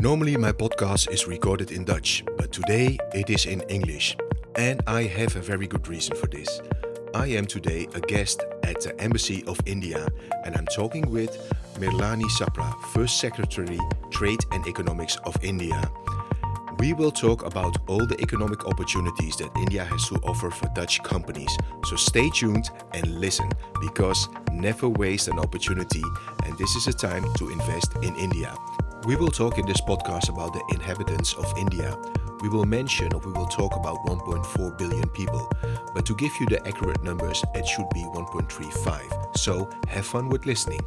Normally, my podcast is recorded in Dutch, but today it is in English. And I have a very good reason for this. I am today a guest at the Embassy of India, and I'm talking with Mrinalini Sapra, First Secretary, Trade and Economics of India. We will talk about all the economic opportunities that India has to offer for Dutch companies. So stay tuned and listen because never waste an opportunity, and this is a time to invest in India. We will talk in this podcast about the inhabitants of India. We will mention or we will talk about 1.4 billion people, but to give you the accurate numbers, it should be 1.35. So have fun with listening.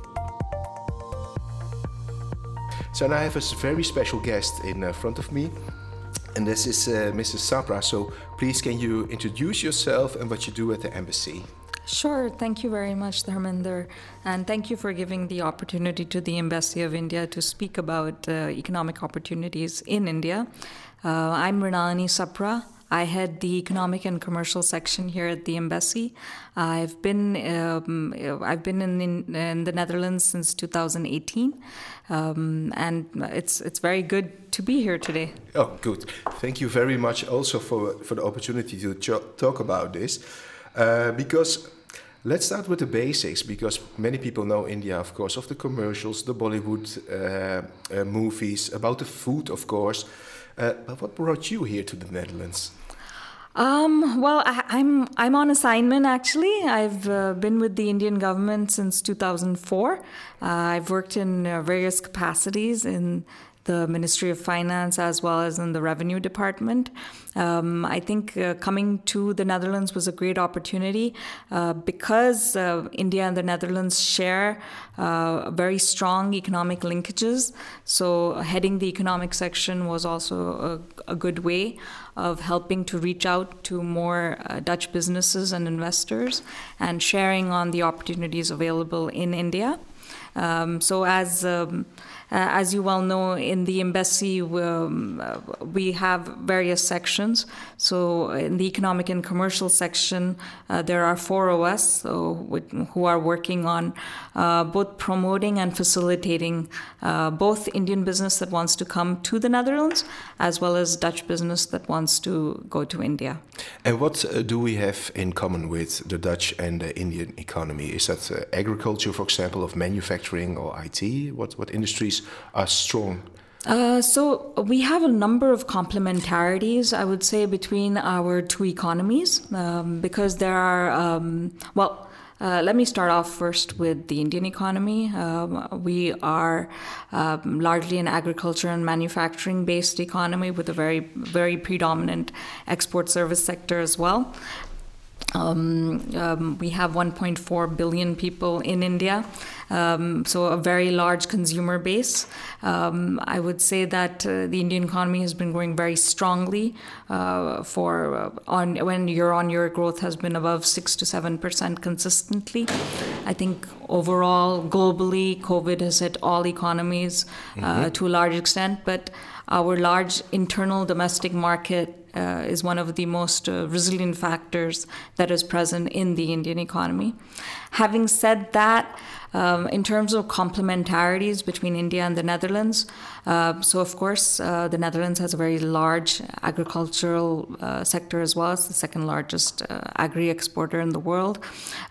So now I have a very special guest in uh, front of me, and this is uh, Mrs. Sapra. So please, can you introduce yourself and what you do at the embassy? Sure. Thank you very much, Dharminder. And thank you for giving the opportunity to the Embassy of India to speak about uh, economic opportunities in India. Uh, I'm Mrinalini Sapra. I head the economic and commercial section here at the embassy. I've been um, I've been in, in, in, the Netherlands since 2018, um, and it's it's very good to be here today. Oh, good. Thank you very much also for for the opportunity to talk about this, uh, because Let's start with the basics because many people know India, of course, of the commercials, the Bollywood uh, uh, movies, about the food, of course. Uh, but what brought you here to the Netherlands? Um, well, I, am I'm, I'm on assignment actually. I've uh, been with the Indian government since 2004. Uh, I've worked in uh, various capacities in the Ministry of Finance as well as in the Revenue Department. Um, I think uh, coming to the Netherlands was a great opportunity uh, because uh, India and the Netherlands share uh, very strong economic linkages. So, heading the economic section was also a, a good way of helping to reach out to more uh, Dutch businesses and investors and sharing on the opportunities available in India. Um, so, as um, as you well know, in the embassy, we, um, uh, we have various sections. So, in the economic and commercial section, uh, there are four of us so, who are working on uh, both promoting and facilitating uh, both Indian business that wants to come to the Netherlands as well as Dutch business that wants to go to India. And what uh, do we have in common with the Dutch and the Indian economy? Is that agriculture, for example, of manufacturing or IT? What, what industries strong? Uh, so we have a number of complementarities, I would say, between our two economies, um, because there are um, well. Uh, let me start off first with the Indian economy. Um, we are um, largely an agriculture and manufacturing based economy with a very, very predominant export service sector as well. Um, um, we have 1.4 billion people in India, um, so a very large consumer base. Um, I would say that uh, the Indian economy has been growing very strongly. Uh, for uh, on when year-on-year growth has been above six to seven percent consistently. I think overall, globally, COVID has hit all economies uh, mm-hmm. to a large extent, but our large internal domestic market uh, is one of the most uh, resilient factors that is present in the Indian economy. Having said that, um, in terms of complementarities between India and the Netherlands, uh, so of course uh, the Netherlands has a very large agricultural uh, sector as well. It's the second largest uh, agri exporter in the world.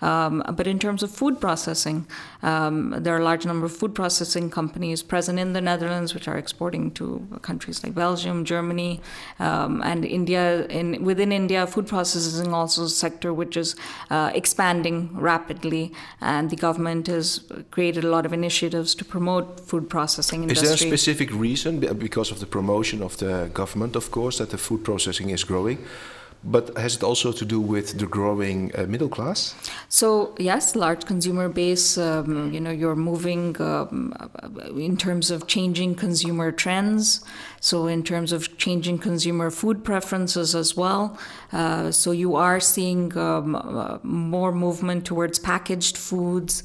Um, but in terms of food processing, um, there are a large number of food processing companies present in the Netherlands, which are exporting to countries like Belgium, Germany, um, and India. In within India, food processing also a sector which is uh, expanding rapidly, and the government has created a lot of initiatives to promote food processing industry. Is there a specific reason, because of the promotion of the government, of course, that the food processing is growing? But has it also to do with the growing uh, middle class? So yes, large consumer base. Um, you know, you're moving um, in terms of changing consumer trends. So in terms of changing consumer food preferences as well. Uh, so you are seeing um, uh, more movement towards packaged foods,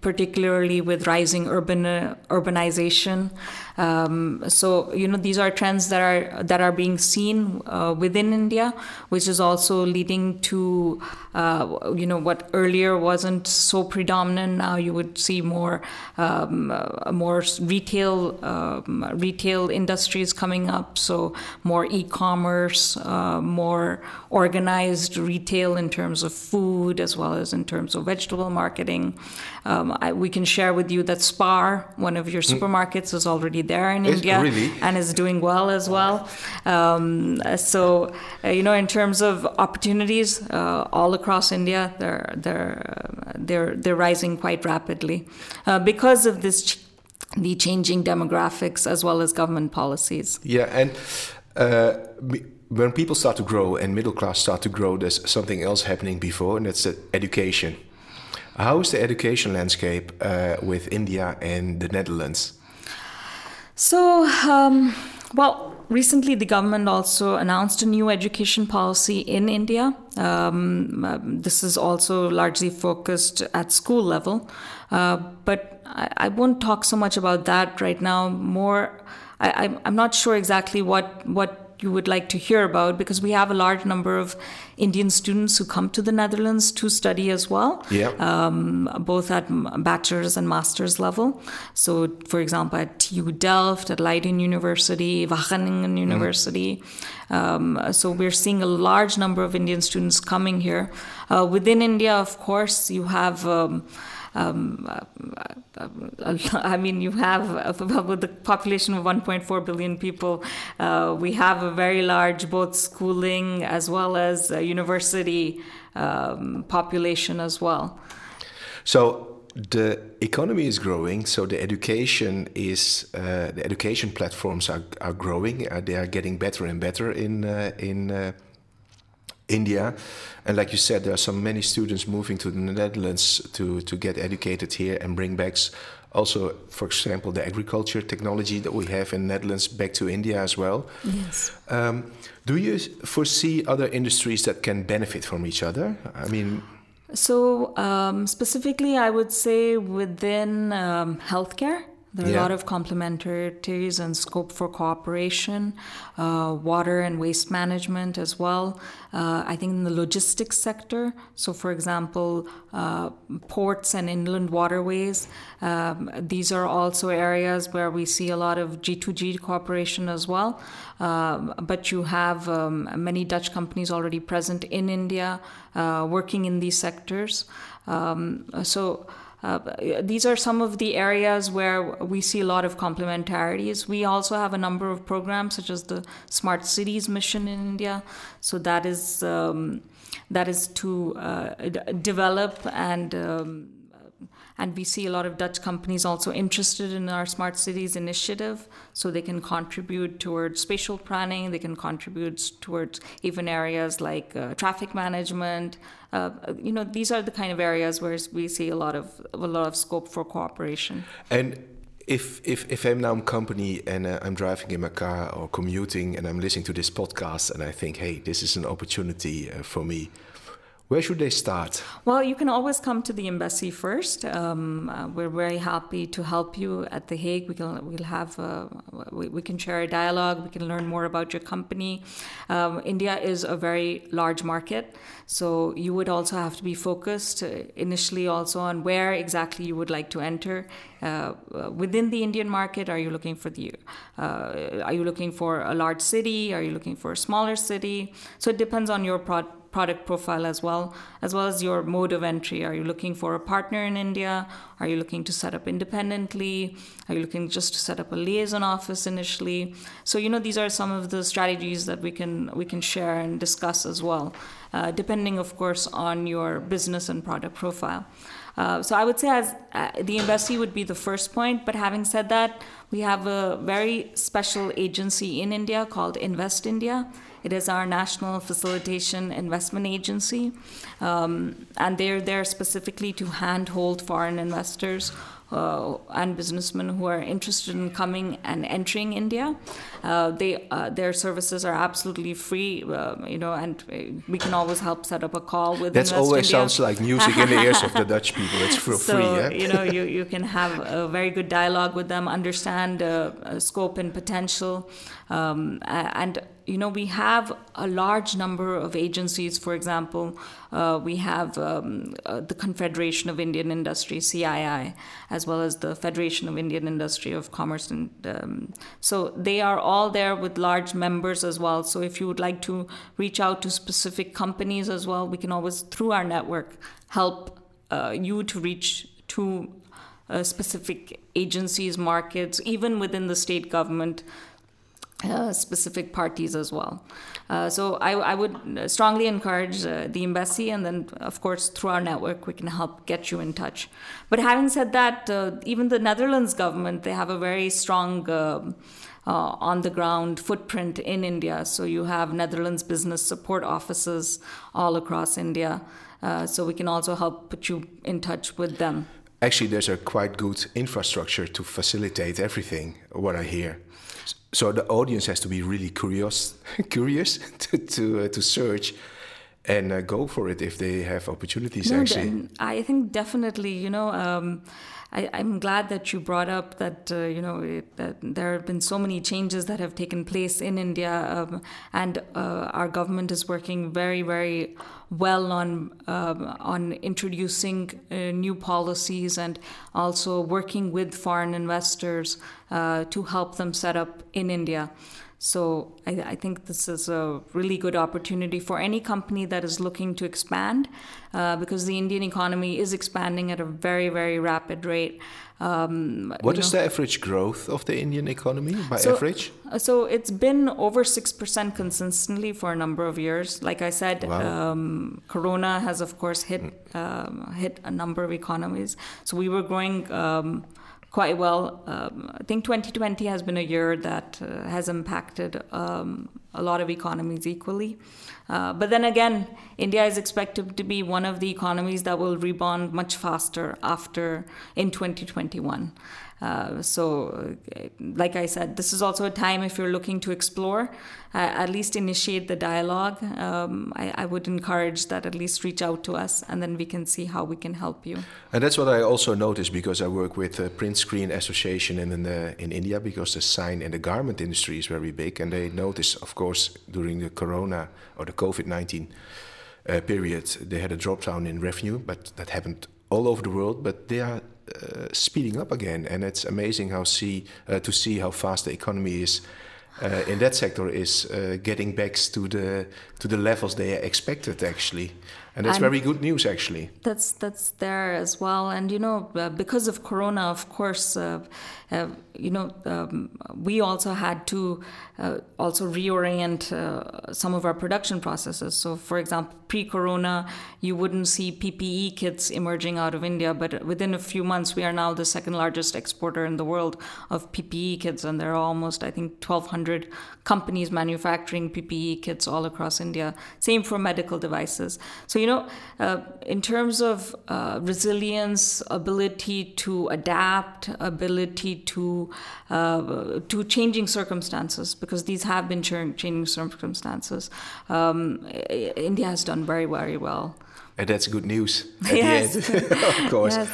particularly with rising urban uh, urbanization. Um, so you know these are trends that are that are being seen uh, within India, which is also leading to uh, you know, what earlier wasn't so predominant. Now you would see more, um, uh, more retail, um, retail industries coming up. So more e-commerce, uh, more organized retail in terms of food as well as in terms of vegetable marketing. Um, I, we can share with you that Spar, one of your mm. supermarkets, is already there in India really? and is doing well as well. Um, so, uh, you know, in terms of opportunities uh, all across India, they're they're uh, they're they're rising quite rapidly uh, because of this. Ch- the changing demographics as well as government policies. Yeah, and uh, when people start to grow and middle class start to grow, there's something else happening before, and that's education. How is the education landscape uh, with India and the Netherlands? So, um, well, recently the government also announced a new education policy in India. Um, uh, this is also largely focused at school level, uh, but I, I, won't talk so much about that right now. More, I, I'm not sure exactly what what you would like to hear about because we have a large number of Indian students who come to the Netherlands to study as well, yeah. um, both at bachelor's and master's level. So, for example, at TU Delft, at Leiden University, Wageningen University. Mm. Um, so, we're seeing a large number of Indian students coming here. Uh, within India, of course, you have. Um, um, I mean, you have with the population of 1.4 billion people, uh, we have a very large both schooling as well as university um, population as well. So the economy is growing, so the education is uh, the education platforms are, are growing. Uh, they are getting better and better in uh, in uh, India. And like you said, there are so many students moving to the Netherlands to, to get educated here and bring back also, for example, the agriculture technology that we have in Netherlands back to India as well. Yes. Um, do you foresee other industries that can benefit from each other? I mean, so um, specifically, I would say within um, healthcare. There are yeah. a lot of complementarities and scope for cooperation, uh, water and waste management as well. Uh, I think in the logistics sector, so for example, uh, ports and inland waterways, um, these are also areas where we see a lot of G2G cooperation as well. Um, but you have um, many Dutch companies already present in India uh, working in these sectors. Um, so uh, these are some of the areas where we see a lot of complementarities. We also have a number of programs, such as the Smart Cities mission in India. So that is um, that is to uh, develop and um, and we see a lot of Dutch companies also interested in our smart cities initiative, so they can contribute towards spatial planning. They can contribute towards even areas like uh, traffic management. Uh, you know, these are the kind of areas where we see a lot of a lot of scope for cooperation. And if if if I'm now a company and uh, I'm driving in my car or commuting and I'm listening to this podcast and I think, hey, this is an opportunity uh, for me where should they start? Well, you can always come to the embassy first. Um, uh, we're very happy to help you at The Hague. We can we'll have uh, we, we, can share a dialogue. We can learn more about your company. Um, India is a very large market, so you would also have to be focused uh, initially also on where exactly you would like to enter. Uh, within the Indian market, are you looking for the uh, are you looking for a large city? Are you looking for a smaller city? So it depends on your product product profile as well, as well as your mode of entry. Are you looking for a partner in India? Are you looking to set up independently? Are you looking just to set up a liaison office initially? So you know these are some of the strategies that we can we can share and discuss as well, uh, depending of course on your business and product profile. Uh, so I would say as uh, the embassy would be the first point. But having said that, we have a very special agency in India called Invest India it is our national facilitation investment agency, um, and they're there specifically to handhold foreign investors uh, and businessmen who are interested in coming and entering India. Uh, they uh, their services are absolutely free, uh, you know, and we can always help set up a call with. That always India. sounds like music in the ears of the Dutch people. It's for so, free. Yeah? you know, you, you can have a very good dialogue with them, understand uh, scope and potential, um, and you know, we have a large number of agencies. For example, uh, we have um, uh, the Confederation of Indian Industry, CII, as well as the Federation of Indian Industry of Commerce. And um, so they are all there with large members as well. So if you would like to reach out to specific companies as well, we can always, through our network, help uh, you to reach to uh, specific agencies, markets, even within the state government uh, specific parties as well. Uh, so I, I, would strongly encourage uh, the embassy, and then of course through our network we can help get you in touch. But having said that, uh, even the Netherlands government they have a very strong. Uh, uh, on the ground footprint in India. So you have Netherlands business support offices all across India. so we can also help put you in touch with them. Actually, there's a quite good infrastructure to facilitate everything, what I hear so the audience has to be really curious, curious to to, uh, to search and uh, go for it if they have opportunities. No, actually, I think definitely. You know. Um, I, am glad that you brought up that uh, you know it, that there have been so many changes that have taken place in India, um, and uh, our government is working very very well on um, on introducing uh, new policies and also working with foreign investors uh, to help them set up in India. So I, I, think this is a really good opportunity for any company that is looking to expand, uh, because the Indian economy is expanding at a very very rapid rate. Um, what is know. the average growth of the Indian economy by so, average? Uh, so it's been over six percent consistently for a number of years. Like I said, wow. um, Corona has of course hit mm. um, hit a number of economies. So we were growing um, quite well. Um, I think 2020 has been a year that uh, has impacted um, a lot of economies equally. Uh, but then again, India is expected to be one of the economies that will rebound much faster after in 2021. Uh, so, uh, like I said, this is also a time if you're looking to explore, uh, at least initiate the dialogue. Um, I, I, would encourage that at least reach out to us and then we can see how we can help you. And that's what I also noticed because I work with the Print Screen Association in, in, the, in India because the sign and the garment industry is very big. And they noticed, of course, during the corona or the COVID 19 uh, period, they had a drop down in revenue, but that happened all over the world. But they are uh, speeding up again, and it's amazing how see uh, to see how fast the economy is. Uh, in that sector is uh, getting back to the to the levels they expected actually and that's and very good news actually. That's that's there as well. And you know uh, because of corona of course uh, uh, you know um, we also had to uh, also reorient uh, some of our production processes. So for example pre-corona you wouldn't see ppe kits emerging out of india but within a few months we are now the second largest exporter in the world of ppe kits. And there are almost i think 1200 companies manufacturing ppe kits all across india. Same for medical devices. So you know, uh, in terms of uh, resilience, ability to adapt, ability to uh, to changing circumstances, because these have been changing circumstances, um, India has done very, very well. And that's good news at yes. the end, of course. Yes.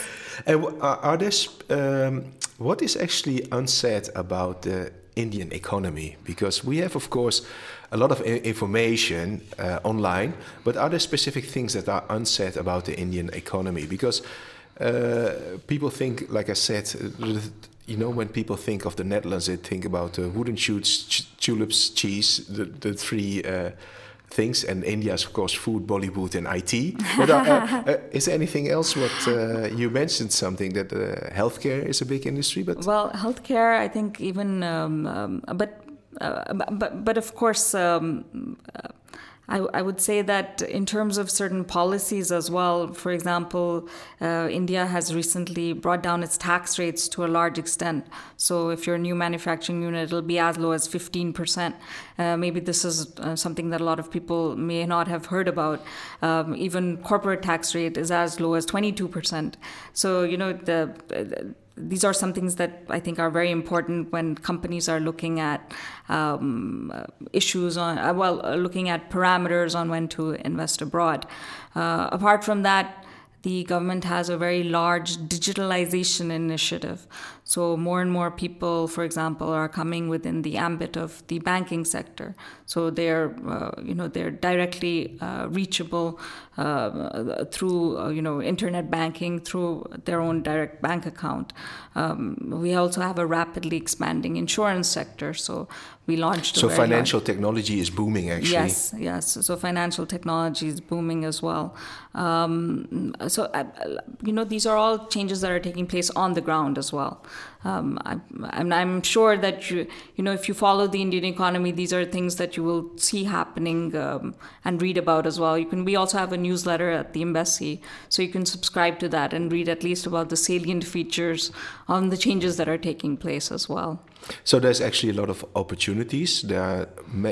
And are there, um, what is actually unsaid about the Indian economy? Because we have, of course, a lot of information uh, online, but are there specific things that are unsaid about the Indian economy? Because uh, people think, like I said, you know, when people think of the Netherlands, they think about uh, wooden shoots, ch tulips, cheese, the, the three uh, things, and India is, of course, food, Bollywood, and IT. But uh, uh, is there anything else? What you mentioned something that healthcare is a big industry, but well, healthcare, I think even, um, um, but uh, but but of course. Um, uh, I, I, would say that in terms of certain policies as well, for example, uh, India has recently brought down its tax rates to a large extent. So if you're a new manufacturing unit, it'll be as low as 15%. Uh, maybe this is uh, something that a lot of people may not have heard about. Um, even corporate tax rate is as low as 22%. So, you know, the these are some things that I think are very important when companies are looking at um, issues on, uh, well, uh, looking at parameters on when to invest abroad. Uh, apart from that, the government has a very large digitalization initiative. So more and more people, for example, are coming within the ambit of the banking sector. So they're, uh, you know, they're directly uh, reachable uh, through, uh, you know, internet banking through their own direct bank account. Um, we also have a rapidly expanding insurance sector. So we launched. So financial large... technology is booming, actually. Yes, yes. So financial technology is booming as well. Um, so uh, you know, these are all changes that are taking place on the ground as well. Um, I, I'm, I'm sure that you, you know, if you follow the Indian economy, these are things that you will see happening um, and read about as well. You can. We also have a newsletter at the embassy, so you can subscribe to that and read at least about the salient features on the changes that are taking place as well. So there's actually a lot of opportunities. There are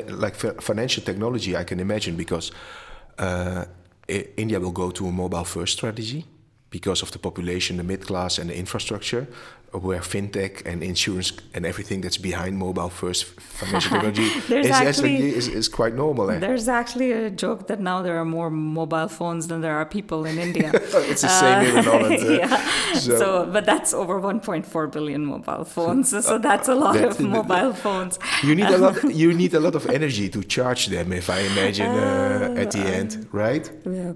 like financial technology, I can imagine, because uh, India will go to a mobile first strategy because of the population, the mid class, and the infrastructure where fintech and insurance and everything that's behind mobile first financial technology is, actually, is, is, quite normal. Eh? There's actually a joke that now there are more mobile phones than there are people in India. it's the same here in Holland. Uh, yeah. So, so, but that's over 1.4 billion mobile phones. So that's a lot that, of mobile phones. You need a lot. You need a lot of energy to charge them. If I imagine uh, uh, at the end, right? Yeah.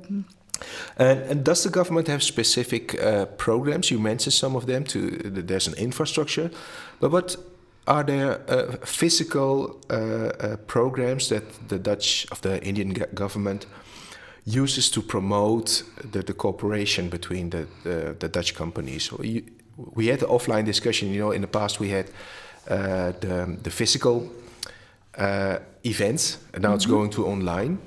And, and, does the government have specific uh, programs? You mentioned some of them. To there's an infrastructure, but what are there uh, physical uh, uh programs that the Dutch of the Indian government uses to promote the, the cooperation between the, the, the Dutch companies? You, we had the offline discussion. You know, in the past we had uh, the the physical uh, events, and now mm -hmm. it's mm-hmm. going to online.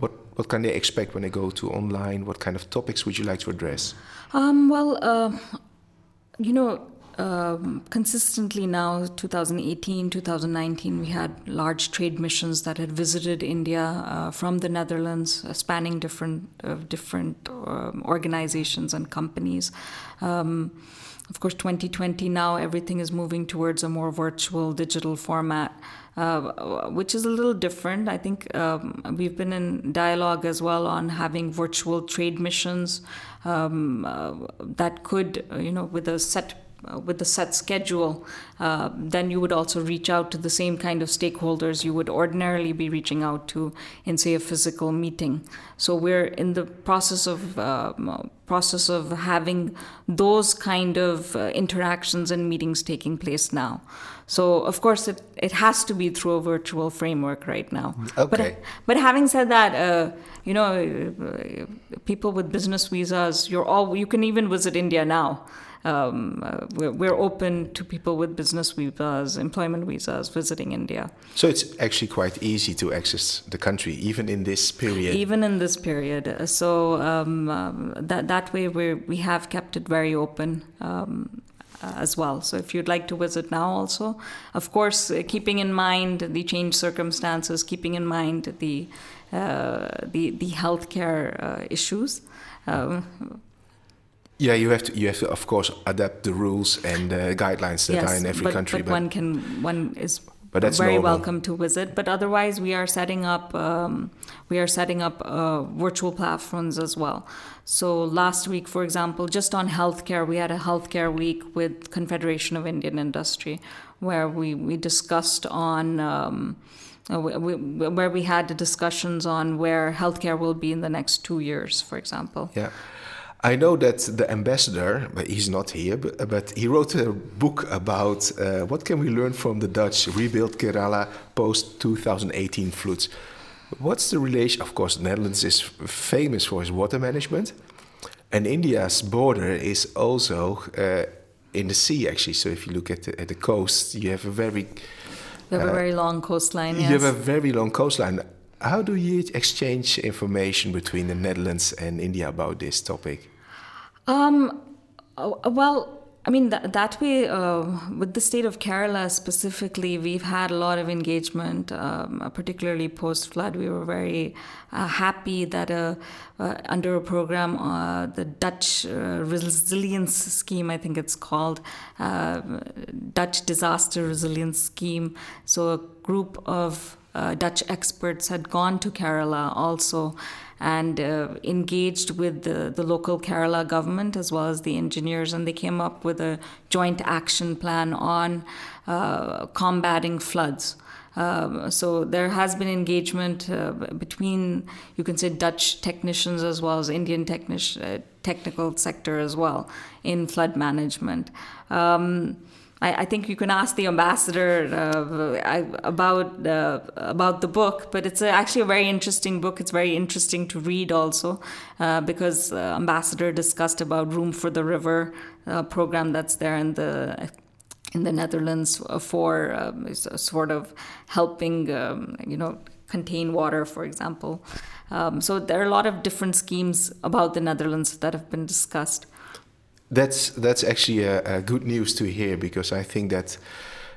what, what can they expect when they go to online? What kind of topics would you like to address? Um, well, uh, you know, um, consistently now, 2018, 2019, we had large trade missions that had visited India uh, from the Netherlands, uh, spanning different uh, different um, organizations and companies. Um, of course, 2020 now, everything is moving towards a more virtual digital format. Uh, which is a little different. I think um, we've been in dialogue as well on having virtual trade missions um, uh, that could, you know, with a set with the set schedule, uh, then you would also reach out to the same kind of stakeholders you would ordinarily be reaching out to in, say, a physical meeting. So we're in the process of uh, process of having those kind of uh, interactions and meetings taking place now. So of course it, it has to be through a virtual framework right now. Okay. But, but having said that, uh, you know, people with business visas, you're all you can even visit India now um, uh, we're, we're, open to people with business visas, employment visas visiting India. So it's actually quite easy to access the country, even in this period. Even in this period. So um, um, that that way we we have kept it very open. Um, as well. So if you'd like to visit now, also, of course, uh, keeping in mind the changed circumstances, keeping in mind the uh, the the healthcare uh, issues. Um, yeah, you have to. You have to, of course, adapt the rules and uh, guidelines that yes, are in every but, country. But, but, one can one is but that's very normal. welcome to visit. But otherwise, we are setting up um, we are setting up uh, virtual platforms as well. So last week, for example, just on healthcare, we had a healthcare week with Confederation of Indian Industry, where we we discussed on. Um, uh, we, where we had discussions on where healthcare will be in the next two years, for example. Yeah. I know that the ambassador, but he's not here, but, but he wrote a book about uh, what can we learn from the Dutch rebuild Kerala post 2018 floods. What's the relation? Of course, the Netherlands is famous for its water management, and India's border is also uh, in the sea, actually. So if you look at the, at the coast, you have a very you have uh, a very long coastline. Yes. You have a very long coastline. How do you exchange information between the Netherlands and India about this topic? Um, uh, well, I mean, that, that way, uh, with the state of Kerala specifically, we've had a lot of engagement, um, particularly post flood. We were very uh, happy that uh, uh under a program, uh, the Dutch uh, Resilience Scheme, I think it's called, Dutch Disaster Resilience Scheme. So a group of Dutch experts had gone to Kerala also and uh, engaged with the, the local Kerala government as well as the engineers, and they came up with a joint action plan on uh, combating floods. Um, so there has been engagement uh, between, you can say, Dutch technicians as well as Indian technic- uh, technical sector as well in flood management. Um, I, I, think you can ask the ambassador uh, about uh, about the book, but it's a, actually a very interesting book. It's very interesting to read also uh, because uh, ambassador discussed about Room for the River program that's there in the in the Netherlands for um, sort of helping, um, you know, contain water, for example. Um, so there are a lot of different schemes about the Netherlands that have been discussed. That's that's actually a, a good news to hear because I think that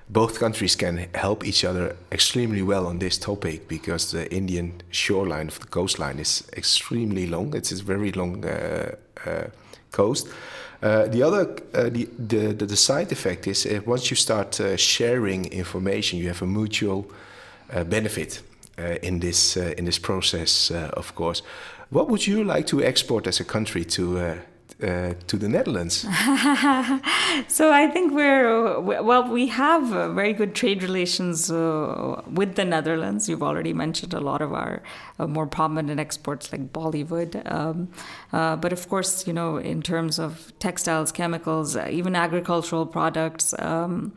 both countries can help each other extremely well on this topic because the Indian shoreline of the coastline is extremely long. It's a very long uh, uh, coast. Uh, the other, uh, the, the, the, side effect is uh, once you start uh, sharing information, you have a mutual benefit in this in this process, of course. What would you like to export as a country to uh, to the Netherlands? so I think we're well. We have uh, very good trade relations uh, with the Netherlands. You've already mentioned a lot of our uh, more prominent exports like Bollywood, um, uh, but of course, you know, in terms of textiles, chemicals, uh, even agricultural products. Um,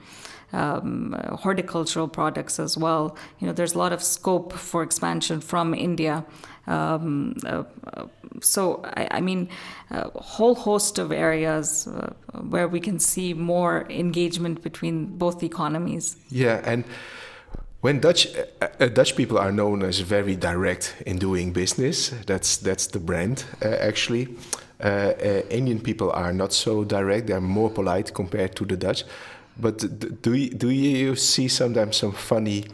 um, horticultural products as well. You know, there's a lot of scope for expansion from India. Um, uh, so, I, I, mean, a whole host of areas uh, where we can see more engagement between both economies. Yeah, and when Dutch uh, uh Dutch people are known as very direct in doing business, that's that's the brand uh, actually. Uh, Indian people are not so direct; they are more polite compared to the Dutch. But do you, do you see sometimes some funny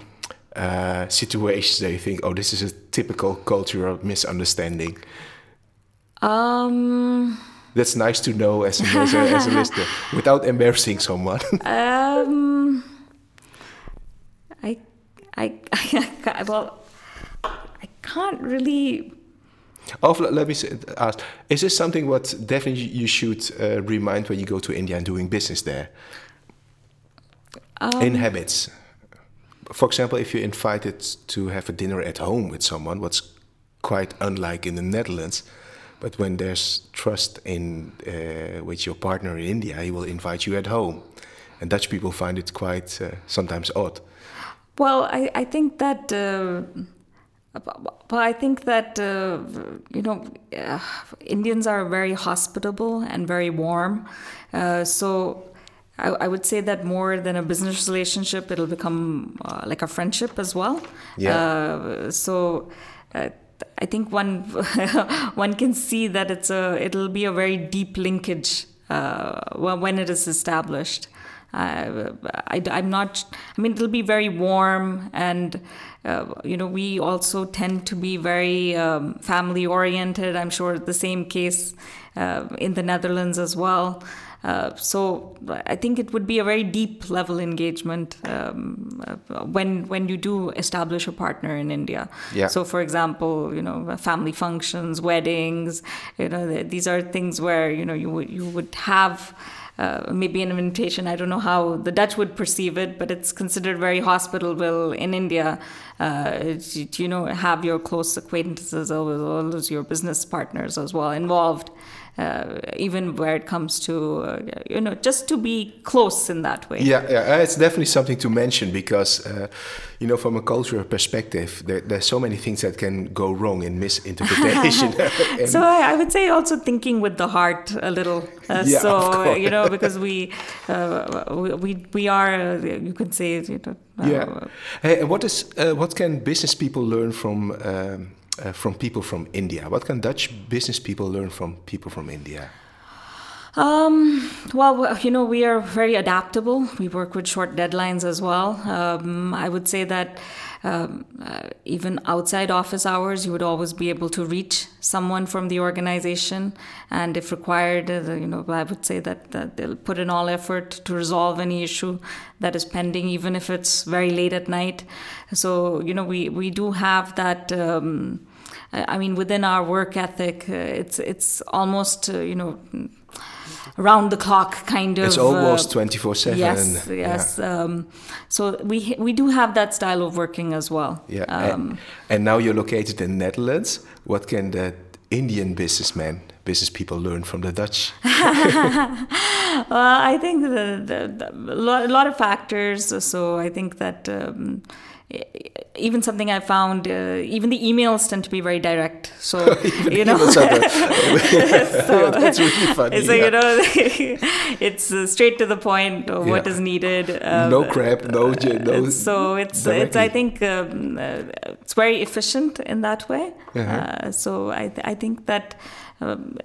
uh, situations that you think, oh, this is a typical cultural misunderstanding? Um, That's nice to know as a, as a, as a listener without embarrassing someone. um, I, I, I, well, I can't really. Oh, let me ask: Is this something what definitely you should uh, remind when you go to India and doing business there? Um, in habits for example, if you're invited to have a dinner at home with someone, what's quite unlike in the Netherlands, but when there's trust in uh, with your partner in India, he will invite you at home, and Dutch people find it quite uh, sometimes odd. Well, I, I think that. Uh, well, I think that uh, you know uh, Indians are very hospitable and very warm, uh, so I, I, would say that more than a business relationship, it'll become uh, like a friendship as well. Yeah. Uh, so. Uh, I think one one can see that it's a it'll be a very deep linkage uh, when it is established. Uh, I, am not. I mean, it'll be very warm, and uh, you know, we also tend to be very um, family oriented. I'm sure the same case uh, in the Netherlands as well. Uh, so I think it would be a very deep level engagement um, uh, when when you do establish a partner in India. Yeah. So for example, you know, family functions, weddings, you know, these are things where you know you would you would have. Uh, maybe an invitation. I don't know how the Dutch would perceive it, but it's considered very hospitable in India. Uh, you know, have your close acquaintances as well as your business partners as well involved uh, even where it comes to uh, you know just to be close in that way. Yeah yeah uh, it's definitely something to mention because uh, you know from a cultural perspective there, there's so many things that can go wrong in misinterpretation. So I, I, would say also thinking with the heart a little uh, yeah, so you know because we uh, we we are you could say you know, yeah. Hey, what is what can business people learn from um, uh, from people from India? What can Dutch business people learn from people from India? Um, well, you know, we are very adaptable. We work with short deadlines as well. Um, I would say that um, uh, even outside office hours, you would always be able to reach someone from the organization. And if required, uh, you know, I would say that, that, they'll put in all effort to resolve any issue that is pending, even if it's very late at night. So, you know, we, we do have that. Um, I mean, within our work ethic, uh, it's it's almost uh, you know around the clock kind of. It's almost twenty four seven. Yes, yes. Yeah. Um, so we we do have that style of working as well. Yeah, um, and, and, now you're located in Netherlands. What can the Indian businessman, business people learn from the Dutch? well, I think the, the, the, a lot of factors. So I think that. Um, even something I found, uh, even the emails tend to be very direct. So you know, so, that's really funny. So yeah. you know, it's uh, straight to the point of yeah. what is needed. Um, no crap, no, no. So it's directly. it's I think um, uh, it's very efficient in that way. Uh-huh. Uh, so I th- I think that. Um,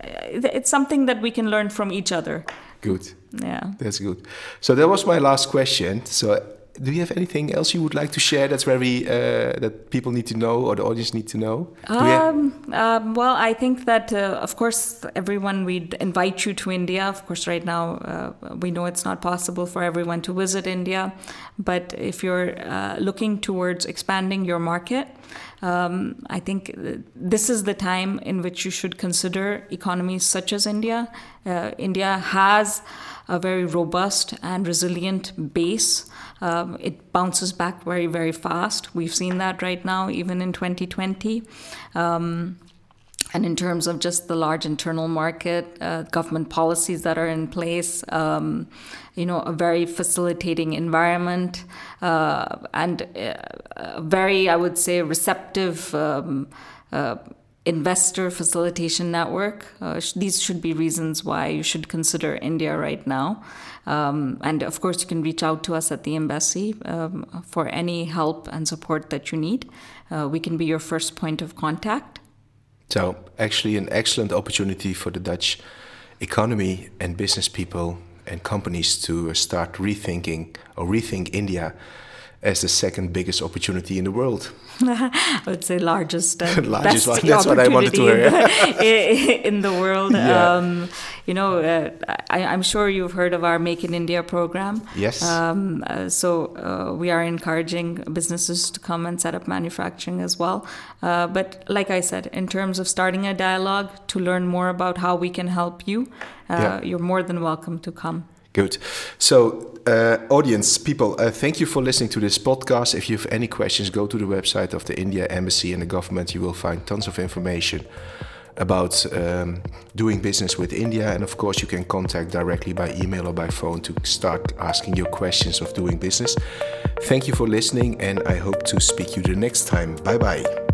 it's something that we can learn from each other. Good. Yeah. That's good. So that was my last question. So do you have anything else you would like to share that's very uh, that people need to know or the audience need to know? Um, um, well, I think that uh, of course everyone we'd invite you to India. Of course, right now uh, we know it's not possible for everyone to visit India, but if you're uh, looking towards expanding your market. Um, I think this is the time in which you should consider economies such as India. Uh, India has a very robust and resilient base. Um, it bounces back very, very fast. We've seen that right now, even in 2020. Um, and in terms of just the large internal market, uh, government policies that are in place, um, you know, a very facilitating environment, uh, and uh, a very, I would say, receptive um, uh, investor facilitation network. Uh, these should be reasons why you should consider India right now. Um, and of course, you can reach out to us at the embassy um, for any help and support that you need. Uh, we can be your first point of contact. So, actually, an excellent opportunity for the Dutch economy and business people and companies to start rethinking or rethink India as the second biggest opportunity in the world. I would say largest and largest best one. That's what I wanted to hear. in, in the world. Yeah. Um, you know, uh, I, am sure you've heard of our Make in India program. Yes. Um, uh, so uh, we are encouraging businesses to come and set up manufacturing as well. Uh, but like I said, in terms of starting a dialogue to learn more about how we can help you, uh, yeah. you're more than welcome to come. Good. So, uh, audience, people, uh, thank you for listening to this podcast. If you have any questions, go to the website of the India Embassy and the government. You will find tons of information about um, doing business with India. And of course, you can contact directly by email or by phone to start asking your questions of doing business. Thank you for listening, and I hope to speak you the next time. Bye bye.